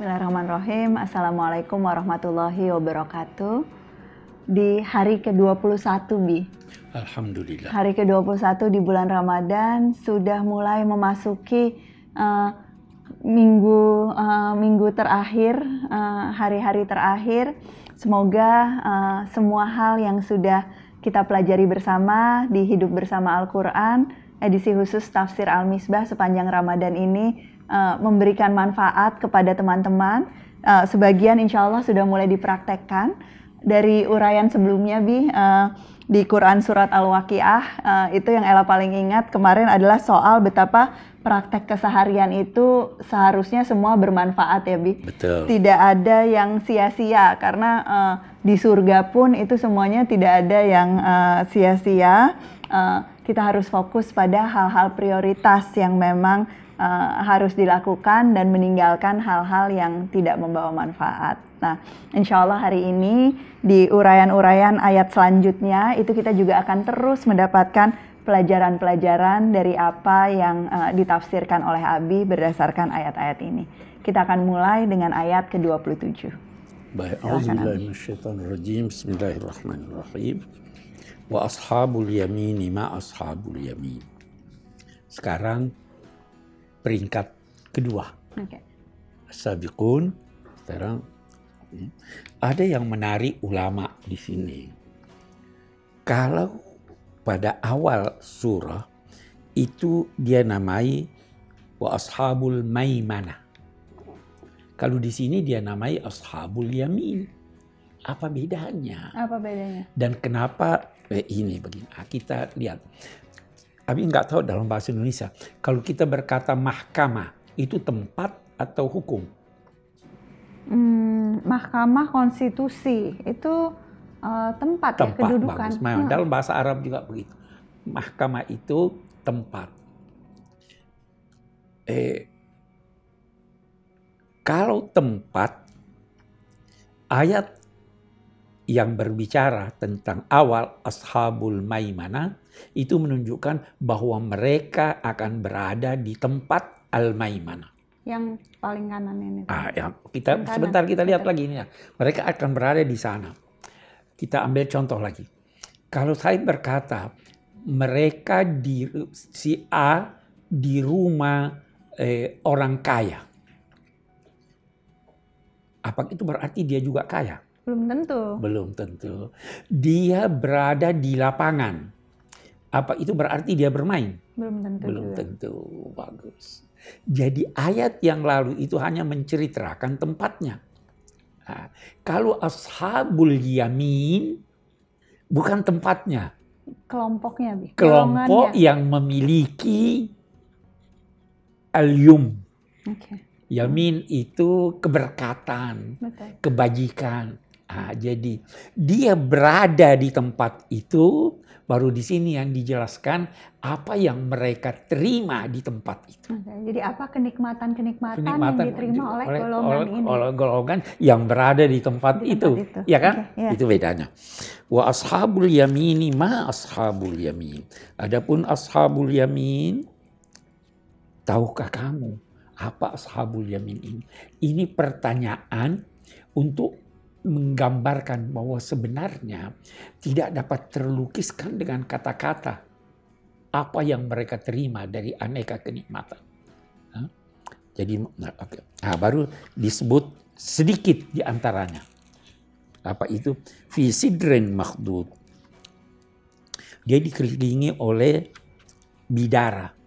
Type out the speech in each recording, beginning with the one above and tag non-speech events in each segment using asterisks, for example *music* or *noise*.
Bismillahirrahmanirrahim. Assalamualaikum warahmatullahi wabarakatuh. Di hari ke-21, Bi. Alhamdulillah. Hari ke-21 di bulan Ramadan sudah mulai memasuki uh, minggu uh, minggu terakhir, uh, hari-hari terakhir. Semoga uh, semua hal yang sudah kita pelajari bersama di Hidup Bersama Al-Quran, edisi khusus Tafsir Al-Misbah sepanjang Ramadan ini uh, memberikan manfaat kepada teman-teman. Uh, sebagian insya Allah sudah mulai dipraktekkan dari uraian sebelumnya bi uh, di Quran surat Al-Waqiah uh, itu yang Ella paling ingat kemarin adalah soal betapa praktek keseharian itu seharusnya semua bermanfaat ya bi. Betul. Tidak ada yang sia-sia karena uh, di surga pun itu semuanya tidak ada yang sia-sia. Uh, uh, kita harus fokus pada hal-hal prioritas yang memang uh, harus dilakukan dan meninggalkan hal-hal yang tidak membawa manfaat. Nah, insya Allah hari ini di uraian-uraian ayat selanjutnya itu kita juga akan terus mendapatkan pelajaran-pelajaran dari apa yang uh, ditafsirkan oleh Abi berdasarkan ayat-ayat ini. Kita akan mulai dengan ayat ke-27. Baik, Auzubillahi Bismillahirrahmanirrahim. Wa ashabul yamini ma ashabul yamin. Sekarang peringkat kedua. Okay. Sabiqun sekarang hmm, ada yang menarik ulama di sini. Kalau pada awal surah itu dia namai wa ashabul maimana. Kalau di sini dia namai ashabul yamin. Apa bedanya? Apa bedanya? Dan kenapa eh, ini begini? Ah, kita lihat tapi nggak tahu dalam bahasa Indonesia. Kalau kita berkata mahkamah, itu tempat atau hukum? Hmm, mahkamah konstitusi itu uh, tempat, tempat ya, kedudukan. Bagus. Hmm. Dalam bahasa Arab juga begitu. Mahkamah itu tempat. Eh, kalau tempat, ayat yang berbicara tentang awal ashabul maimana itu menunjukkan bahwa mereka akan berada di tempat al-maimana. Yang paling kanan ini. Ah, ya. kita yang sebentar kita lihat lagi ini ya. Mereka akan berada di sana. Kita ambil contoh lagi. Kalau saya berkata mereka di si A di rumah eh, orang kaya. Apa itu berarti dia juga kaya? Belum tentu. Belum tentu. Dia berada di lapangan. Apa itu berarti dia bermain? Belum tentu. Belum juga. tentu. Bagus. Jadi ayat yang lalu itu hanya menceritakan tempatnya. Nah, kalau ashabul yamin bukan tempatnya. Kelompoknya, Bi. Kelompok yang memiliki al-yum. Okay. Yamin itu keberkatan, Betul. kebajikan. Nah, jadi dia berada di tempat itu, baru di sini yang dijelaskan apa yang mereka terima di tempat itu. Oke, jadi apa kenikmatan-kenikmatan yang diterima oleh, oleh golongan oleh, ini? Oleh golongan yang berada di tempat, di tempat itu. itu, ya kan? Okay, yeah. Itu bedanya. Wa ashabul yamini ma ashabul yamin. Adapun ashabul yamin, tahukah kamu apa ashabul yamin ini? Ini pertanyaan untuk menggambarkan bahwa sebenarnya tidak dapat terlukiskan dengan kata-kata apa yang mereka terima dari aneka kenikmatan. Jadi nah, okay. nah, baru disebut sedikit di antaranya. Apa itu? Fisidren makhdud. Dia dikelilingi oleh bidara.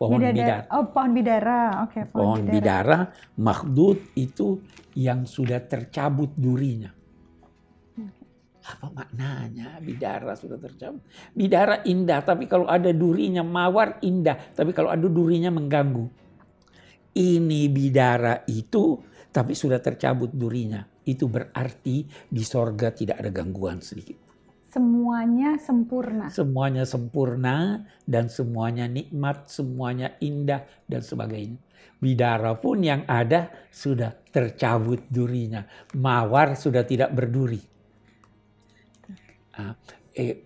Pohon bidara. bidara. Oh, pohon bidara. Oke, okay, pohon, pohon bidara. bidara makhdud itu yang sudah tercabut durinya. Apa maknanya bidara sudah tercabut? Bidara indah, tapi kalau ada durinya mawar indah, tapi kalau ada durinya mengganggu. Ini bidara itu, tapi sudah tercabut durinya. Itu berarti di sorga tidak ada gangguan sedikit. Semuanya sempurna. Semuanya sempurna dan semuanya nikmat, semuanya indah dan sebagainya. Bidara pun yang ada sudah tercabut durinya. Mawar sudah tidak berduri. Nah, eh,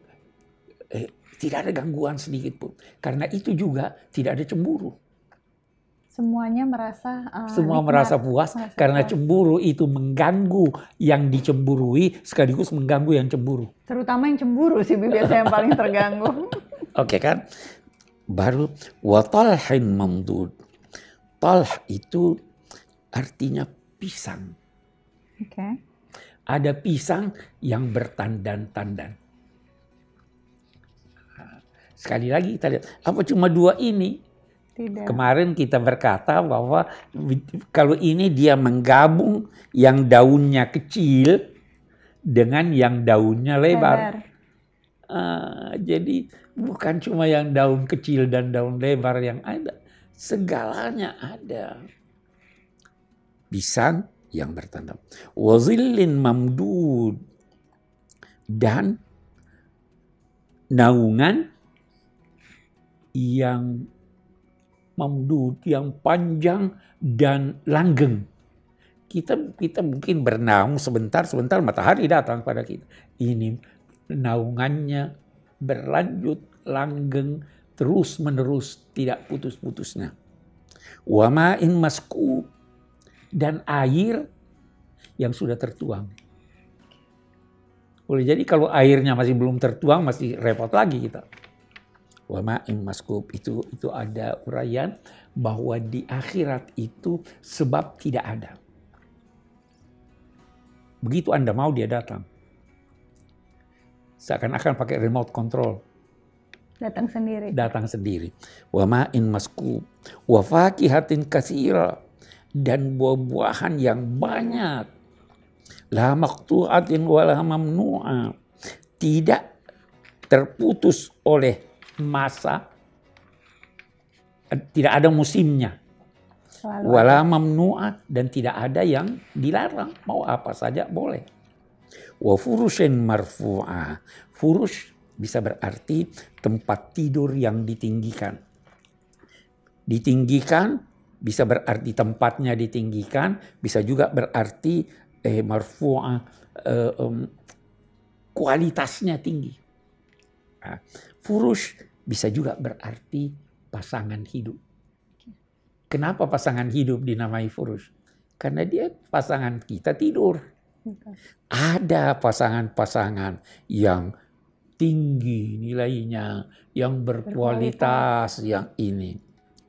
eh, tidak ada gangguan sedikit pun. Karena itu juga tidak ada cemburu. Semuanya merasa uh, semua nikmat, merasa puas merasa karena puas. cemburu itu mengganggu yang dicemburui sekaligus mengganggu yang cemburu. Terutama yang cemburu sih biasanya yang paling terganggu. *laughs* Oke okay, kan? Baru watalhin mamdud. Talh itu artinya pisang. Oke. Okay. Ada pisang yang bertandan-tandan. Sekali lagi kita lihat, apa cuma dua ini? Tidak. Kemarin kita berkata bahwa kalau ini dia menggabung yang daunnya kecil dengan yang daunnya lebar. lebar. Uh, jadi bukan cuma yang daun kecil dan daun lebar yang ada, segalanya ada. Pisang yang bertanda, wazilin mamdud dan naungan yang mamdud, yang panjang dan langgeng. Kita kita mungkin bernaung sebentar, sebentar matahari datang pada kita. Ini naungannya berlanjut, langgeng, terus menerus, tidak putus-putusnya. Wama'in masku dan air yang sudah tertuang. Boleh jadi kalau airnya masih belum tertuang masih repot lagi kita wa ma'in maskub itu itu ada uraian bahwa di akhirat itu sebab tidak ada. Begitu Anda mau dia datang. Seakan-akan pakai remote control. Datang sendiri. Datang sendiri. Wa ma'in maskub wa fakihatin kasira dan buah-buahan yang banyak. La maqtu'atin wa la mamnu'a. Tidak terputus oleh masa tidak ada musimnya. Wala mamnu'ah dan tidak ada yang dilarang. Mau apa saja boleh. Wa furushin marfu'ah. Furush bisa berarti tempat tidur yang ditinggikan. Ditinggikan bisa berarti tempatnya ditinggikan, bisa juga berarti eh, marfu'ah eh, um, kualitasnya tinggi. Nah, Furush bisa juga berarti pasangan hidup. Kenapa pasangan hidup dinamai furush? Karena dia pasangan kita tidur. Ada pasangan-pasangan yang tinggi nilainya, yang berkualitas, yang ini.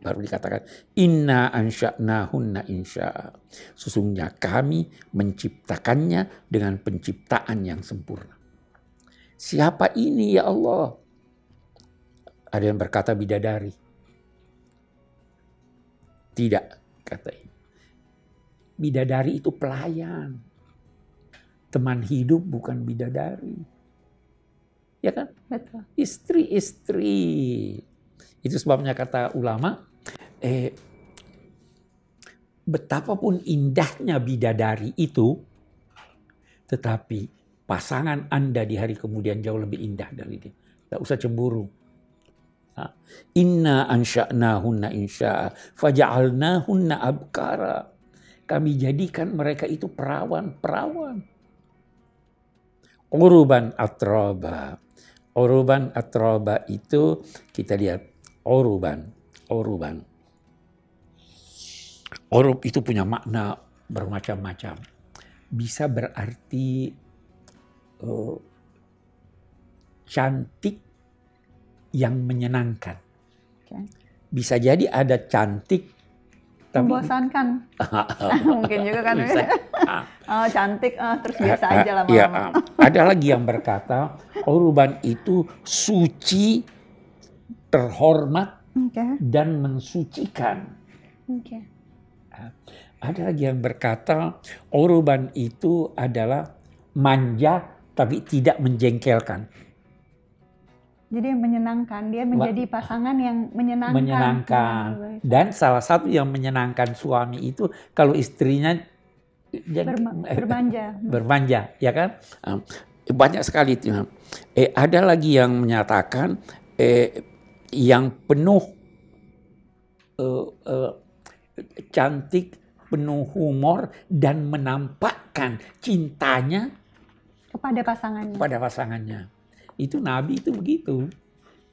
Baru dikatakan, inna ansha'nahunna insya. Sesungguhnya kami menciptakannya dengan penciptaan yang sempurna. Siapa ini ya Allah? Ada yang berkata bidadari. Tidak, kata ini. Bidadari itu pelayan. Teman hidup bukan bidadari. Ya kan? Istri-istri. Itu sebabnya kata ulama, eh, betapapun indahnya bidadari itu, tetapi pasangan Anda di hari kemudian jauh lebih indah dari dia. Tidak usah cemburu. Inna ansha'nahunna insya'a faja'alnahunna abkara. Kami jadikan mereka itu perawan-perawan. Uruban atroba. Uruban atroba itu kita lihat uruban. Uruban. Urub itu punya makna bermacam-macam. Bisa berarti uh, cantik yang menyenangkan. Okay. Bisa jadi ada cantik tapi membosankan. *laughs* Mungkin juga kan. Bisa. oh, cantik oh, terus biasa aja lah Ya, ada lagi yang berkata urban itu suci, terhormat okay. dan mensucikan. Okay. Ada lagi yang berkata urban itu adalah manja tapi tidak menjengkelkan. Jadi yang menyenangkan, dia menjadi pasangan yang menyenangkan. Menyenangkan. Dan salah satu yang menyenangkan suami itu kalau istrinya Berma, berbanja. *laughs* berbanja, ya kan? Banyak sekali itu. Eh, ada lagi yang menyatakan eh, yang penuh eh, eh, cantik, penuh humor dan menampakkan cintanya kepada pasangannya. Kepada pasangannya. Itu Nabi itu begitu.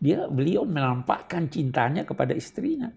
Dia beliau menampakkan cintanya kepada istrinya.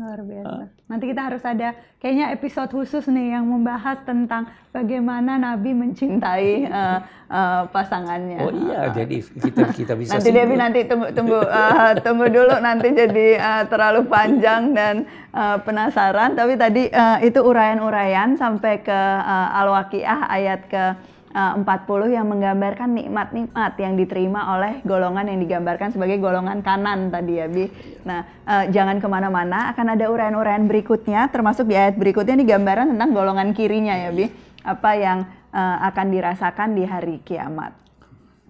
Luar biasa. Nanti kita harus ada kayaknya episode khusus nih yang membahas tentang bagaimana Nabi mencintai uh, uh, pasangannya. Oh iya, uh, jadi kita kita bisa. *laughs* nanti Devi nanti tunggu tunggu uh, tunggu dulu nanti jadi uh, terlalu panjang dan uh, penasaran. Tapi tadi uh, itu uraian-uraian sampai ke uh, Al-Waqiah ayat ke 40 yang menggambarkan nikmat-nikmat yang diterima oleh golongan yang digambarkan sebagai golongan kanan tadi ya Bi. Nah uh, jangan ke mana-mana akan ada uraian-uraian berikutnya termasuk di ayat berikutnya ini gambaran tentang golongan kirinya ya Bi. Apa yang uh, akan dirasakan di hari kiamat.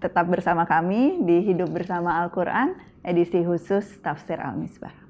Tetap bersama kami di Hidup Bersama Al-Quran edisi khusus Tafsir Al-Misbah.